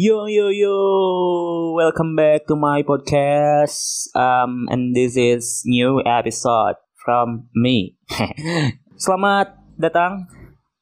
Yo yo yo, welcome back to my podcast. Um, and this is new episode from me. Selamat datang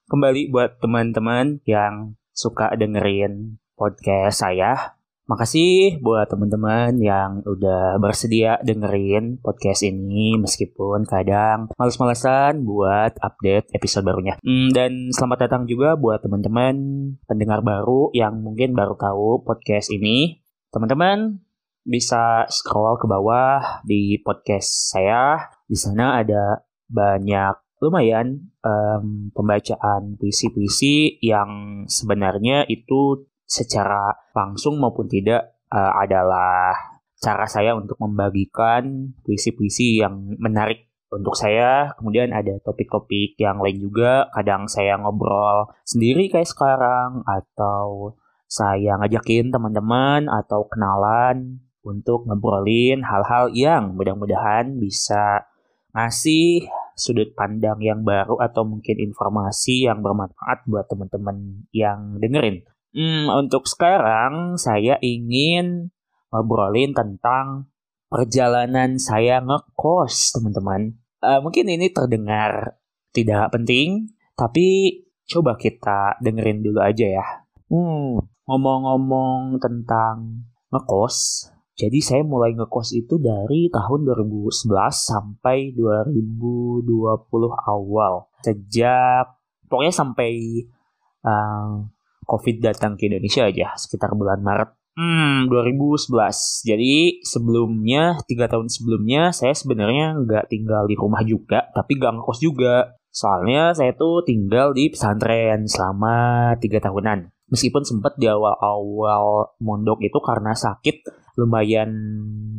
kembali buat teman-teman yang suka dengerin podcast saya. Makasih buat teman-teman yang udah bersedia dengerin podcast ini meskipun kadang males-malesan buat update episode barunya. Hmm, dan selamat datang juga buat teman-teman pendengar baru yang mungkin baru tahu podcast ini. Teman-teman bisa scroll ke bawah di podcast saya. Di sana ada banyak lumayan um, pembacaan puisi-puisi yang sebenarnya itu secara langsung maupun tidak uh, adalah cara saya untuk membagikan puisi-puisi yang menarik untuk saya. Kemudian ada topik-topik yang lain juga. Kadang saya ngobrol sendiri kayak sekarang atau saya ngajakin teman-teman atau kenalan untuk ngobrolin hal-hal yang mudah-mudahan bisa ngasih sudut pandang yang baru atau mungkin informasi yang bermanfaat buat teman-teman yang dengerin. Hmm, untuk sekarang saya ingin ngobrolin tentang perjalanan saya ngekos, teman-teman. Uh, mungkin ini terdengar tidak penting, tapi coba kita dengerin dulu aja ya. Hmm, ngomong-ngomong tentang ngekos, jadi saya mulai ngekos itu dari tahun 2011 sampai 2020 awal. Sejak pokoknya sampai uh, COVID datang ke Indonesia aja sekitar bulan Maret Hmm, 2011. Jadi sebelumnya, tiga tahun sebelumnya, saya sebenarnya nggak tinggal di rumah juga, tapi gak ngekos juga. Soalnya saya tuh tinggal di pesantren selama tiga tahunan. Meskipun sempat di awal-awal mondok itu karena sakit lumayan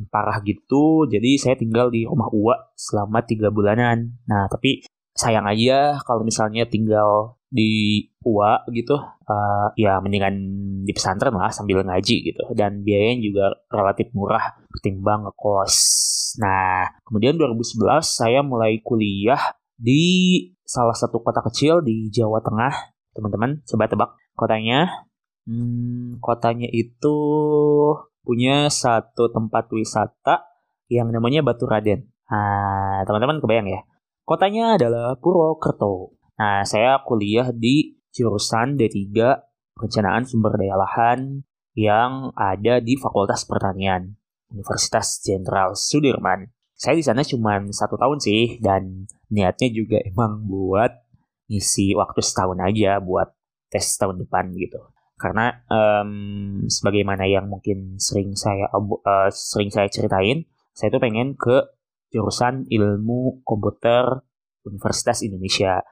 parah gitu, jadi saya tinggal di rumah uwa selama tiga bulanan. Nah, tapi sayang aja kalau misalnya tinggal di UA gitu uh, ya mendingan di pesantren lah sambil ngaji gitu dan biayanya juga relatif murah ketimbang ngekos. Nah, kemudian 2011 saya mulai kuliah di salah satu kota kecil di Jawa Tengah. Teman-teman, coba tebak kotanya. Hmm, kotanya itu punya satu tempat wisata yang namanya Batu Raden. Nah, teman-teman kebayang ya. Kotanya adalah Purwokerto. Nah, saya kuliah di jurusan D3 Perencanaan Sumber Daya Lahan yang ada di Fakultas Pertanian Universitas Jenderal Sudirman. Saya di sana cuma satu tahun sih dan niatnya juga emang buat ngisi waktu setahun aja buat tes tahun depan gitu. Karena um, sebagaimana yang mungkin sering saya uh, sering saya ceritain, saya tuh pengen ke jurusan ilmu komputer Universitas Indonesia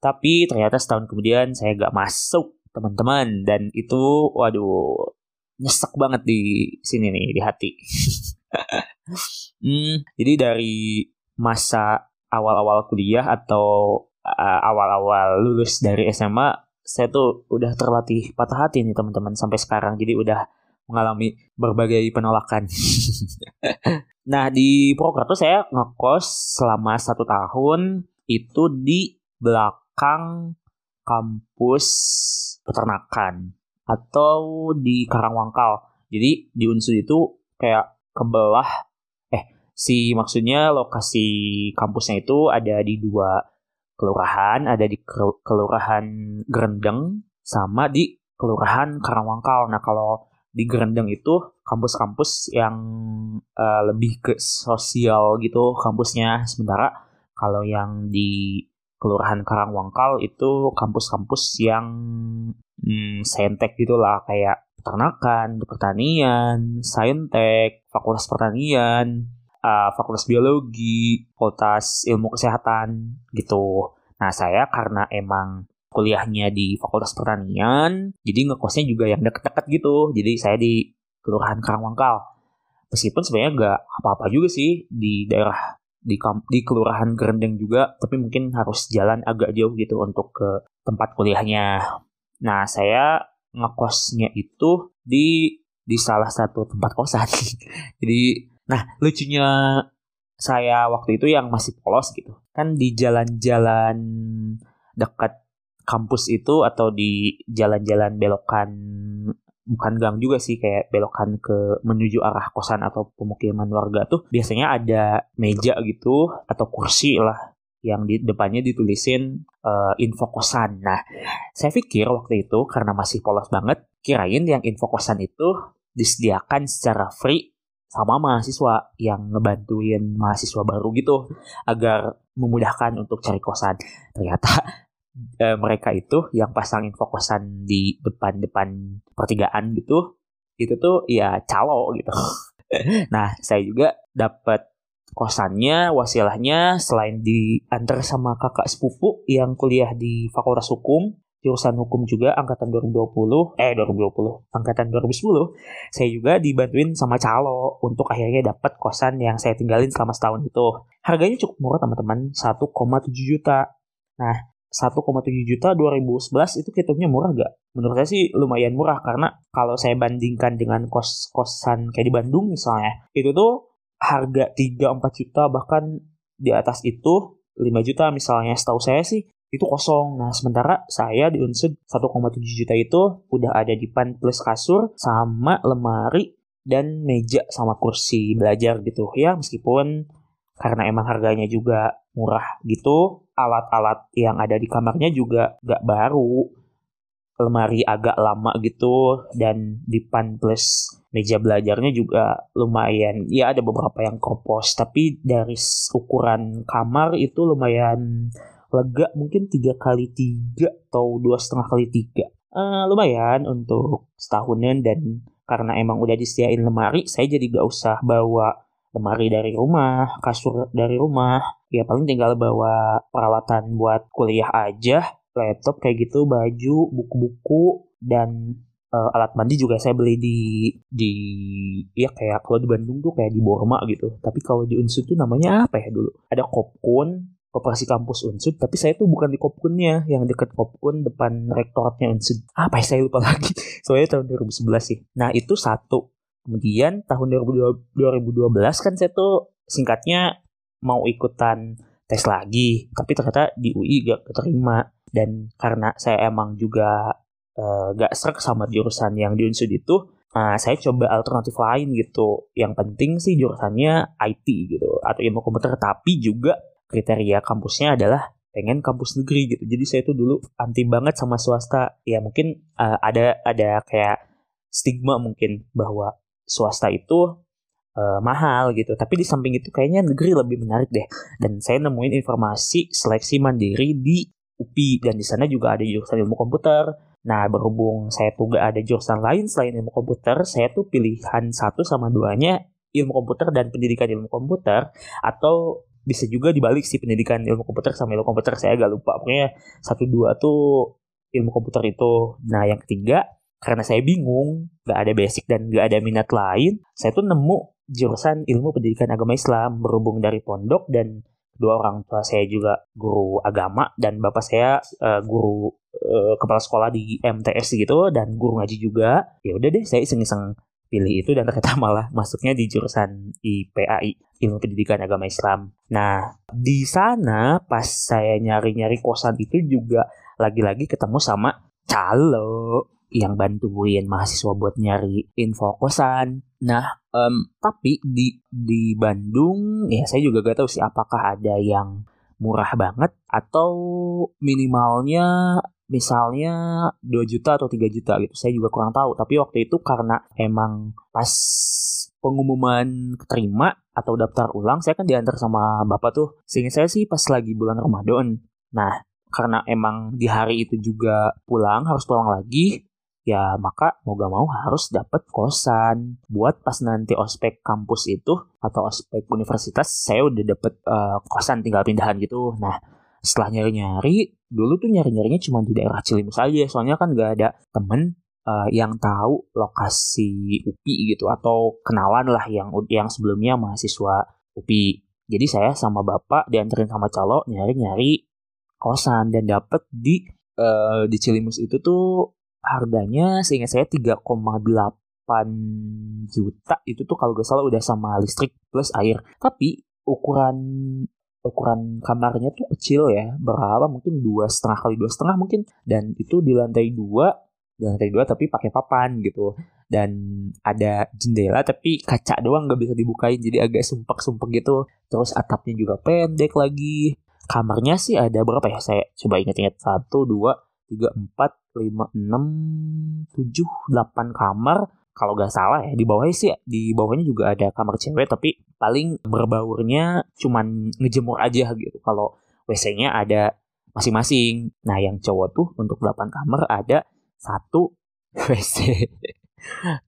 tapi ternyata setahun kemudian saya gak masuk teman-teman dan itu waduh nyesek banget di sini nih di hati. hmm, jadi dari masa awal-awal kuliah atau uh, awal-awal lulus dari SMA saya tuh udah terlatih patah hati nih teman-teman sampai sekarang jadi udah mengalami berbagai penolakan. nah di Purwokerto saya ngekos selama satu tahun itu di belak belakang kampus peternakan atau di Karangwangkal. Jadi di Unsur itu kayak kebelah eh si maksudnya lokasi kampusnya itu ada di dua kelurahan, ada di kelurahan Gerendeng sama di kelurahan Karangwangkal. Nah, kalau di Gerendeng itu kampus-kampus yang uh, lebih ke sosial gitu kampusnya sementara kalau yang di Kelurahan Karangwangkal itu kampus-kampus yang hmm, saintek gitulah kayak peternakan, pertanian, saintek, fakultas pertanian, uh, fakultas biologi, fakultas ilmu kesehatan gitu. Nah saya karena emang kuliahnya di fakultas pertanian, jadi ngekosnya juga yang deket-deket gitu. Jadi saya di Kelurahan Karangwangkal. Meskipun sebenarnya nggak apa-apa juga sih di daerah di di kelurahan Gerendeng juga tapi mungkin harus jalan agak jauh gitu untuk ke tempat kuliahnya. Nah, saya ngekosnya itu di di salah satu tempat kosan. Jadi, nah lucunya saya waktu itu yang masih polos gitu. Kan di jalan-jalan dekat kampus itu atau di jalan-jalan belokan bukan gang juga sih kayak belokan ke menuju arah kosan atau pemukiman warga tuh biasanya ada meja gitu atau kursi lah yang di depannya ditulisin uh, info kosan. Nah, saya pikir waktu itu karena masih polos banget, kirain yang info kosan itu disediakan secara free sama mahasiswa yang ngebantuin mahasiswa baru gitu agar memudahkan untuk cari kosan. Ternyata uh, mereka itu yang pasang info kosan di depan-depan pertigaan gitu, itu tuh ya calo gitu. nah, saya juga dapat kosannya, wasilahnya selain diantar sama kakak sepupu yang kuliah di Fakultas Hukum, jurusan hukum juga angkatan 2020, eh 2020, angkatan 2010, saya juga dibantuin sama calo untuk akhirnya dapat kosan yang saya tinggalin selama setahun itu. Harganya cukup murah teman-teman, 1,7 juta. Nah, 1,7 juta 2011 itu hitungnya murah gak? Menurut saya sih lumayan murah karena kalau saya bandingkan dengan kos-kosan kayak di Bandung misalnya, itu tuh harga 3-4 juta bahkan di atas itu 5 juta misalnya setahu saya sih itu kosong. Nah, sementara saya di Unsud 1,7 juta itu udah ada di pan plus kasur sama lemari dan meja sama kursi belajar gitu. Ya, meskipun karena emang harganya juga murah gitu, alat-alat yang ada di kamarnya juga gak baru. Lemari agak lama gitu dan di pan plus meja belajarnya juga lumayan. Ya ada beberapa yang kropos tapi dari ukuran kamar itu lumayan lega mungkin tiga kali tiga atau dua setengah kali tiga. Uh, lumayan untuk setahunan dan karena emang udah disediain lemari saya jadi gak usah bawa lemari dari rumah kasur dari rumah ya paling tinggal bawa peralatan buat kuliah aja laptop kayak gitu, baju, buku-buku dan uh, alat mandi juga saya beli di di ya kayak kalau di Bandung tuh kayak di Borma gitu. Tapi kalau di Unsud tuh namanya apa ya dulu? Ada Kopkun, Koperasi Kampus Unsud, tapi saya tuh bukan di Kopkunnya, yang deket Kopkun depan rektoratnya Unsud. Apa ya saya lupa lagi. Soalnya tahun 2011 sih. Nah, itu satu. Kemudian tahun 2012 kan saya tuh singkatnya mau ikutan tes lagi, tapi ternyata di UI gak keterima. Dan karena saya emang juga uh, gak serak sama jurusan yang di Unsud itu uh, saya coba alternatif lain gitu. Yang penting sih jurusannya IT gitu atau ilmu komputer. Tapi juga kriteria kampusnya adalah pengen kampus negeri gitu. Jadi saya tuh dulu anti banget sama swasta. Ya mungkin uh, ada ada kayak stigma mungkin bahwa swasta itu uh, mahal gitu. Tapi di samping itu kayaknya negeri lebih menarik deh. Dan saya nemuin informasi seleksi mandiri di UPI dan di sana juga ada jurusan ilmu komputer. Nah, berhubung saya tuh gak ada jurusan lain selain ilmu komputer, saya tuh pilihan satu sama duanya ilmu komputer dan pendidikan ilmu komputer atau bisa juga dibalik sih pendidikan ilmu komputer sama ilmu komputer saya agak lupa pokoknya satu dua tuh ilmu komputer itu nah yang ketiga karena saya bingung gak ada basic dan gak ada minat lain saya tuh nemu jurusan ilmu pendidikan agama Islam berhubung dari pondok dan dua orang tua saya juga guru agama dan bapak saya uh, guru uh, kepala sekolah di MTS gitu dan guru ngaji juga ya udah deh saya iseng-iseng pilih itu dan ternyata malah masuknya di jurusan IPAI ilmu pendidikan agama Islam. Nah di sana pas saya nyari-nyari kosan itu juga lagi-lagi ketemu sama calo yang bantuin mahasiswa buat nyari info kosan. Nah, um, tapi di di Bandung ya saya juga gak tahu sih apakah ada yang murah banget atau minimalnya misalnya 2 juta atau 3 juta gitu. Saya juga kurang tahu. Tapi waktu itu karena emang pas pengumuman keterima atau daftar ulang, saya kan diantar sama bapak tuh. Sehingga saya sih pas lagi bulan Ramadan. Nah, karena emang di hari itu juga pulang, harus pulang lagi, ya maka mau gak mau harus dapat kosan. Buat pas nanti ospek kampus itu atau ospek universitas saya udah dapet uh, kosan tinggal pindahan gitu. Nah setelah nyari-nyari dulu tuh nyari-nyarinya cuma di daerah Cilimus aja. Soalnya kan gak ada temen uh, yang tahu lokasi UPI gitu atau kenalan lah yang yang sebelumnya mahasiswa UPI jadi saya sama bapak dianterin sama calo nyari-nyari kosan dan dapet di uh, di Cilimus itu tuh harganya seingat saya 3,8 juta. Itu tuh kalau gak salah udah sama listrik plus air. Tapi ukuran ukuran kamarnya tuh kecil ya. Berapa? Mungkin dua setengah kali dua setengah mungkin. Dan itu di lantai dua di lantai dua tapi pakai papan gitu. Dan ada jendela tapi kaca doang nggak bisa dibukain. Jadi agak sumpek-sumpek gitu. Terus atapnya juga pendek lagi. Kamarnya sih ada berapa ya? Saya coba ingat-ingat. Satu dua tiga empat lima enam tujuh delapan kamar. Kalau gak salah ya di bawahnya sih di bawahnya juga ada kamar cewek tapi paling berbaurnya cuman ngejemur aja gitu. Kalau WC-nya ada masing-masing. Nah yang cowok tuh untuk 8 kamar ada satu WC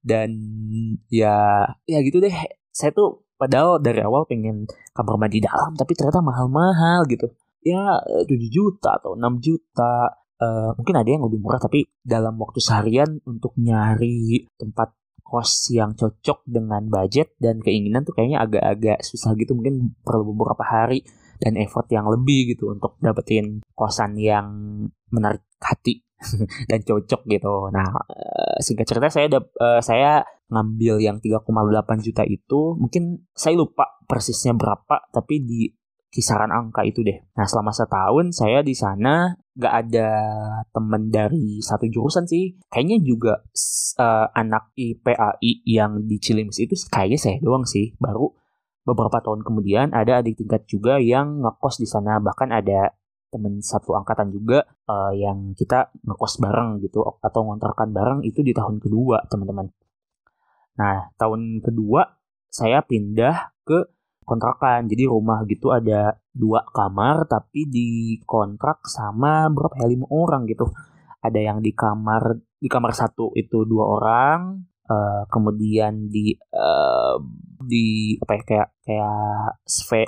dan ya ya gitu deh. Saya tuh padahal dari awal pengen kamar mandi dalam tapi ternyata mahal-mahal gitu. Ya 7 juta atau 6 juta Uh, mungkin ada yang lebih murah tapi dalam waktu seharian untuk nyari tempat kos yang cocok dengan budget dan keinginan tuh kayaknya agak-agak susah gitu mungkin perlu beberapa hari dan effort yang lebih gitu untuk dapetin kosan yang menarik hati dan cocok gitu. Nah, eh, singkat cerita saya uh, saya ngambil yang 3,8 juta itu mungkin saya lupa persisnya berapa tapi di kisaran angka itu deh. Nah, selama setahun saya di sana gak ada temen dari satu jurusan sih. Kayaknya juga uh, anak IPAI yang di Cilimis itu kayaknya saya doang sih. Baru beberapa tahun kemudian ada adik tingkat juga yang ngekos di sana. Bahkan ada temen satu angkatan juga uh, yang kita ngekos bareng gitu atau ngontrakan bareng itu di tahun kedua teman-teman. Nah tahun kedua saya pindah ke kontrakan. Jadi rumah gitu ada dua kamar tapi di kontrak sama berapa ya? Lima orang gitu. Ada yang di kamar di kamar satu itu dua orang uh, kemudian di uh, di apa ya kayak kayak spe,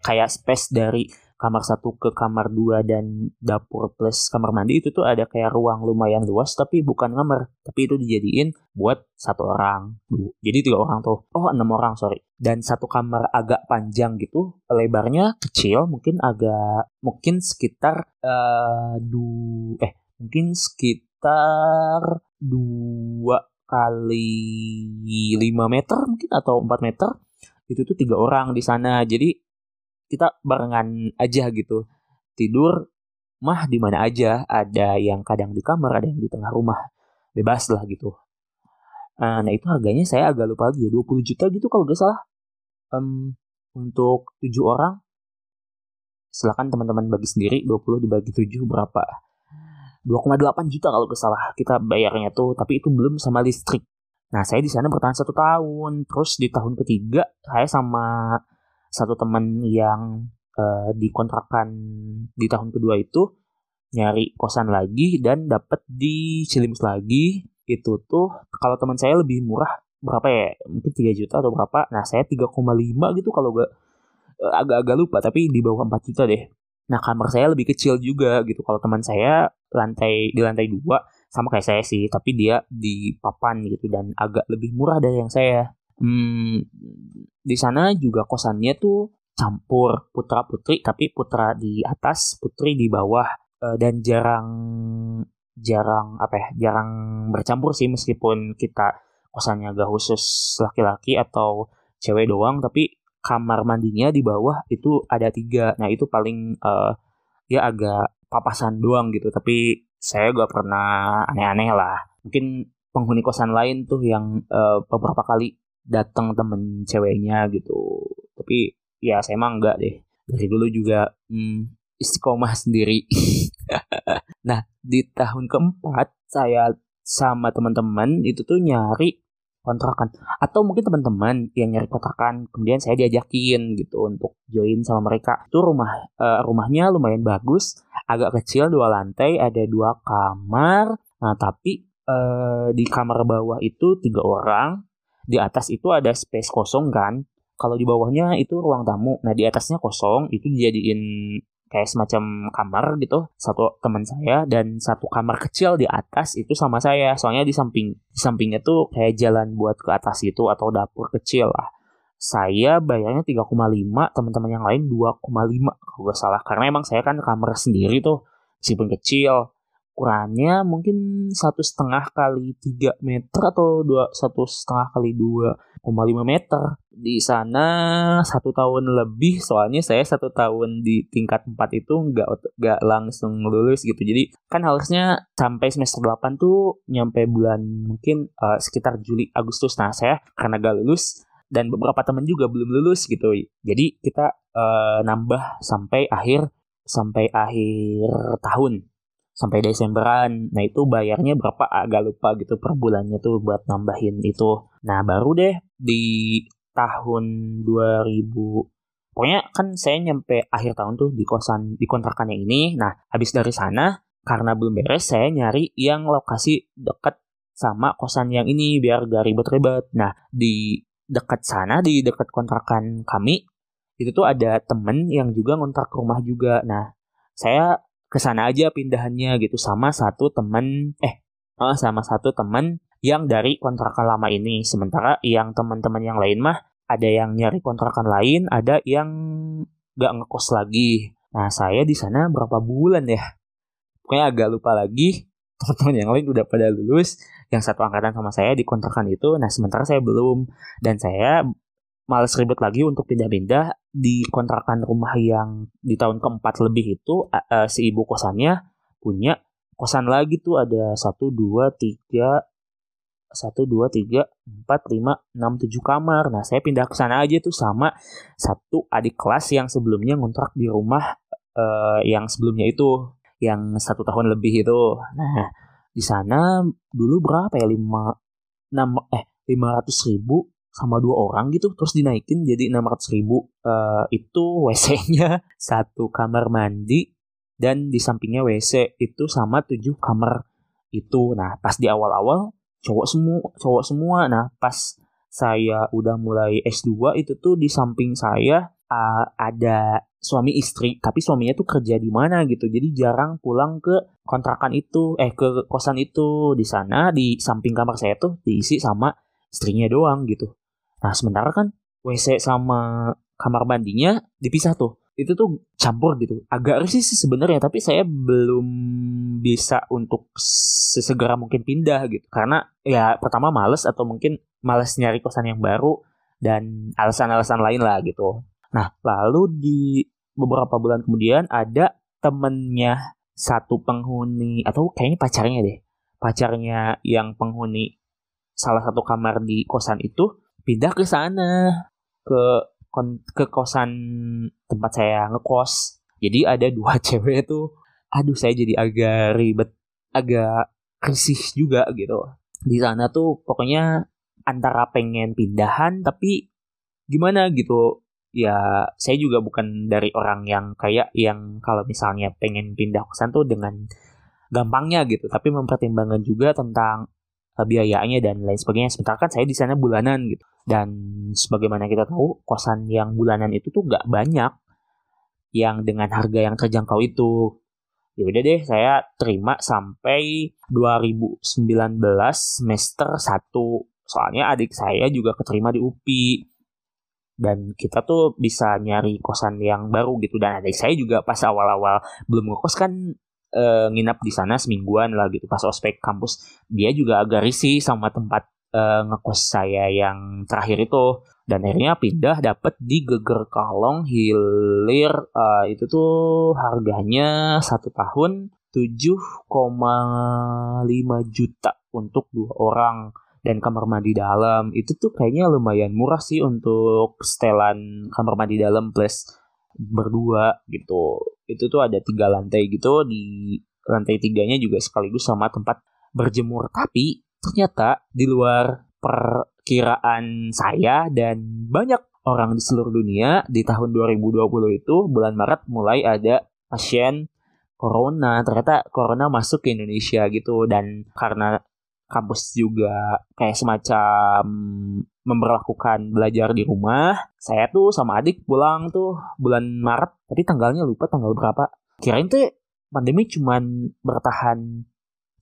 kayak space dari kamar satu ke kamar dua dan dapur plus kamar mandi itu tuh ada kayak ruang lumayan luas tapi bukan kamar tapi itu dijadiin buat satu orang. Jadi tiga orang tuh. Oh enam orang sorry. Dan satu kamar agak panjang gitu lebarnya kecil mungkin agak mungkin sekitar uh, du eh mungkin sekitar dua kali lima meter mungkin atau empat meter itu tuh tiga orang di sana. Jadi kita barengan aja gitu. Tidur mah di mana aja ada yang kadang di kamar ada yang di tengah rumah bebas lah gitu. Nah, nah itu harganya saya agak lupa lagi ya 20 juta gitu kalau gak salah. Um, untuk tujuh orang silahkan teman-teman bagi sendiri 20 dibagi 7 berapa? 2,8 juta kalau gak salah kita bayarnya tuh tapi itu belum sama listrik. Nah saya di sana bertahan satu tahun terus di tahun ketiga saya sama satu teman yang uh, dikontrakan di tahun kedua itu nyari kosan lagi dan dapat di Cilimus lagi. Itu tuh kalau teman saya lebih murah berapa ya? Mungkin 3 juta atau berapa? Nah saya 3,5 gitu kalau gak uh, agak-agak lupa tapi di bawah 4 juta deh. Nah kamar saya lebih kecil juga gitu. Kalau teman saya lantai di lantai dua sama kayak saya sih tapi dia di papan gitu dan agak lebih murah dari yang saya hmm, di sana juga kosannya tuh campur putra putri tapi putra di atas putri di bawah. Uh, dan jarang jarang apa ya jarang bercampur sih meskipun kita kosannya gak khusus laki-laki atau cewek doang tapi kamar mandinya di bawah itu ada tiga. Nah itu paling uh, ya agak papasan doang gitu tapi saya gak pernah aneh-aneh lah. Mungkin penghuni kosan lain tuh yang uh, beberapa kali datang temen ceweknya gitu. Tapi ya saya emang enggak deh. Dari dulu juga hmm, istiqomah sendiri. Nah di tahun keempat saya sama teman-teman itu tuh nyari kontrakan. Atau mungkin teman-teman yang nyari kontrakan kemudian saya diajakin gitu untuk join sama mereka. Itu rumah uh, rumahnya lumayan bagus. Agak kecil dua lantai ada dua kamar. Nah tapi uh, di kamar bawah itu tiga orang di atas itu ada space kosong kan? Kalau di bawahnya itu ruang tamu. Nah di atasnya kosong itu dijadiin kayak semacam kamar gitu satu teman saya dan satu kamar kecil di atas itu sama saya. Soalnya di samping di sampingnya tuh kayak jalan buat ke atas itu atau dapur kecil lah. Saya bayarnya 3,5 teman-teman yang lain 2,5 kalau gak salah. Karena emang saya kan kamar sendiri tuh meskipun kecil ukurannya mungkin satu setengah kali tiga meter atau dua satu setengah kali dua meter. Di sana satu tahun lebih, soalnya saya satu tahun di tingkat 4 itu nggak nggak langsung lulus gitu. Jadi kan harusnya sampai semester 8 tuh nyampe bulan mungkin uh, sekitar Juli Agustus. Nah saya karena gak lulus dan beberapa teman juga belum lulus gitu. Jadi kita uh, nambah sampai akhir sampai akhir tahun sampai Desemberan. Nah itu bayarnya berapa agak lupa gitu per bulannya tuh buat nambahin itu. Nah baru deh di tahun 2000 pokoknya kan saya nyampe akhir tahun tuh di kosan di kontrakannya ini. Nah habis dari sana karena belum beres saya nyari yang lokasi dekat sama kosan yang ini biar gak ribet-ribet. Nah di dekat sana di dekat kontrakan kami itu tuh ada temen yang juga ngontrak rumah juga. Nah saya ke sana aja pindahannya gitu sama satu teman eh uh, sama satu teman yang dari kontrakan lama ini. Sementara yang teman-teman yang lain mah ada yang nyari kontrakan lain ada yang gak ngekos lagi. Nah saya di sana berapa bulan ya? Pokoknya agak lupa lagi. Teman-teman yang lain udah pada lulus yang satu angkatan sama saya di kontrakan itu. Nah sementara saya belum. Dan saya males ribet lagi untuk pindah-pindah di kontrakan rumah yang di tahun keempat lebih itu uh, si ibu kosannya punya kosan lagi tuh ada satu dua tiga satu dua tiga empat lima enam tujuh kamar. Nah saya pindah ke sana aja tuh sama satu adik kelas yang sebelumnya ngontrak di rumah uh, yang sebelumnya itu yang satu tahun lebih itu. Nah di sana dulu berapa ya? Lima enam eh lima ratus ribu sama dua orang gitu terus dinaikin jadi 600 ribu uh, itu WC-nya satu kamar mandi dan di sampingnya WC itu sama tujuh kamar itu. Nah pas di awal-awal cowok semua cowok semua. Nah pas saya udah mulai S2 itu tuh di samping saya uh, ada suami istri tapi suaminya tuh kerja di mana gitu. Jadi jarang pulang ke kontrakan itu eh ke kosan itu. Di sana di samping kamar saya tuh diisi sama istrinya doang gitu Nah sementara kan WC sama kamar mandinya dipisah tuh. Itu tuh campur gitu. Agak risih sih sebenarnya, tapi saya belum bisa untuk sesegera mungkin pindah gitu. Karena ya pertama males atau mungkin males nyari kosan yang baru dan alasan-alasan lain lah gitu. Nah, lalu di beberapa bulan kemudian ada temennya satu penghuni atau kayaknya pacarnya deh. Pacarnya yang penghuni salah satu kamar di kosan itu pindah ke sana ke ke kosan tempat saya ngekos. Jadi ada dua cewek tuh aduh saya jadi agak ribet agak risih juga gitu. Di sana tuh pokoknya antara pengen pindahan tapi gimana gitu. Ya saya juga bukan dari orang yang kayak yang kalau misalnya pengen pindah kosan tuh dengan gampangnya gitu. Tapi mempertimbangkan juga tentang biayanya dan lain sebagainya. Sementara kan saya di sana bulanan gitu. Dan sebagaimana kita tahu, kosan yang bulanan itu tuh gak banyak yang dengan harga yang terjangkau itu. Ya udah deh, saya terima sampai 2019 semester 1. Soalnya adik saya juga keterima di UPI. Dan kita tuh bisa nyari kosan yang baru gitu. Dan adik saya juga pas awal-awal belum ngekos kan uh, nginap di sana semingguan lah gitu pas ospek kampus. Dia juga agak risih sama tempat uh, ngekos saya yang terakhir itu. Dan akhirnya pindah dapat di Geger Kalong Hilir uh, itu tuh harganya satu tahun 7,5 juta untuk dua orang. Dan kamar mandi dalam itu tuh kayaknya lumayan murah sih untuk setelan kamar mandi dalam plus berdua gitu itu tuh ada tiga lantai gitu di lantai tiganya juga sekaligus sama tempat berjemur. Tapi ternyata di luar perkiraan saya dan banyak orang di seluruh dunia di tahun 2020 itu bulan Maret mulai ada pasien corona. Ternyata corona masuk ke Indonesia gitu. Dan karena kampus juga kayak semacam memperlakukan belajar di rumah. Saya tuh sama adik pulang tuh bulan Maret, tapi tanggalnya lupa tanggal berapa. Kirain tuh pandemi cuman bertahan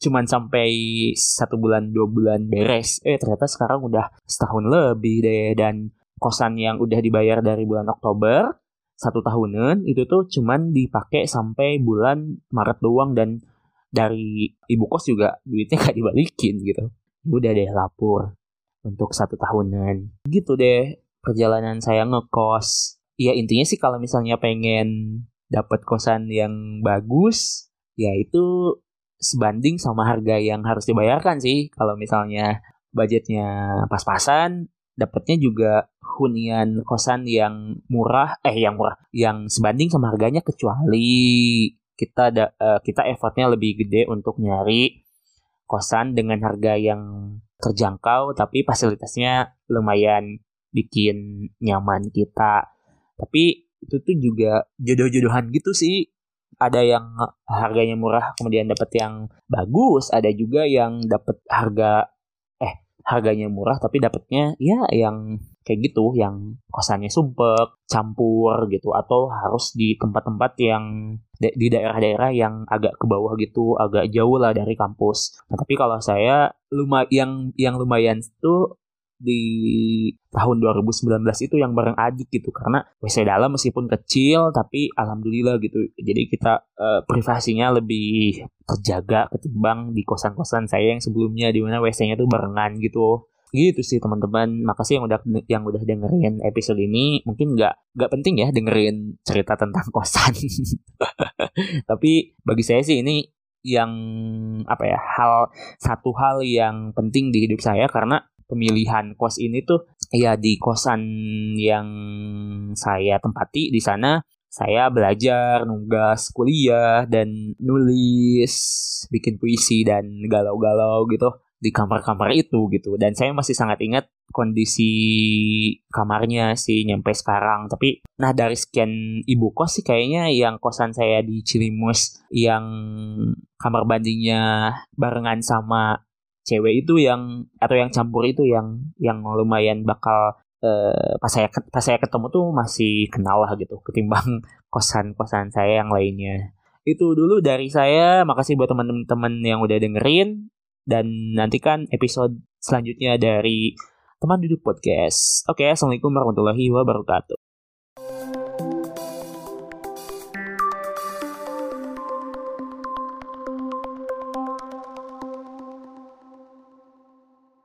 cuman sampai satu bulan dua bulan beres. Eh ternyata sekarang udah setahun lebih deh dan kosan yang udah dibayar dari bulan Oktober satu tahunan itu tuh cuman dipakai sampai bulan Maret doang dan dari ibu kos juga duitnya gak dibalikin gitu udah deh lapor untuk satu tahunan. Gitu deh perjalanan saya ngekos. Ya intinya sih kalau misalnya pengen dapat kosan yang bagus, ya itu sebanding sama harga yang harus dibayarkan sih. Kalau misalnya budgetnya pas-pasan, dapatnya juga hunian kosan yang murah, eh yang murah, yang sebanding sama harganya kecuali kita ada uh, kita effortnya lebih gede untuk nyari kosan dengan harga yang terjangkau tapi fasilitasnya lumayan bikin nyaman kita. Tapi itu tuh juga jodoh-jodohan gitu sih. Ada yang harganya murah kemudian dapat yang bagus, ada juga yang dapat harga eh harganya murah tapi dapatnya ya yang kayak gitu yang kosannya sumpek, campur gitu atau harus di tempat-tempat yang di daerah-daerah yang agak ke bawah gitu, agak jauh lah dari kampus. Nah, tapi kalau saya lumayan yang yang lumayan itu di tahun 2019 itu yang bareng adik gitu. Karena WC dalam meskipun kecil tapi alhamdulillah gitu. Jadi kita uh, privasinya lebih terjaga ketimbang di kosan-kosan saya yang sebelumnya di mana WC-nya tuh barengan gitu gitu sih teman-teman. Makasih yang udah yang udah dengerin episode ini. Mungkin nggak nggak penting ya dengerin cerita tentang kosan. Tapi bagi saya sih ini yang apa ya hal satu hal yang penting di hidup saya. Karena pemilihan kos ini tuh ya di kosan yang saya tempati di sana saya belajar, nugas, kuliah, dan nulis, bikin puisi, dan galau-galau gitu di kamar-kamar itu gitu. Dan saya masih sangat ingat kondisi kamarnya sih nyampe sekarang. Tapi nah dari sekian ibu kos sih kayaknya yang kosan saya di Cilimus yang kamar bandingnya barengan sama cewek itu yang atau yang campur itu yang yang lumayan bakal uh, pas saya pas saya ketemu tuh masih kenal lah gitu ketimbang kosan kosan saya yang lainnya itu dulu dari saya makasih buat teman-teman yang udah dengerin dan nantikan episode selanjutnya dari teman duduk podcast. Oke assalamualaikum warahmatullahi wabarakatuh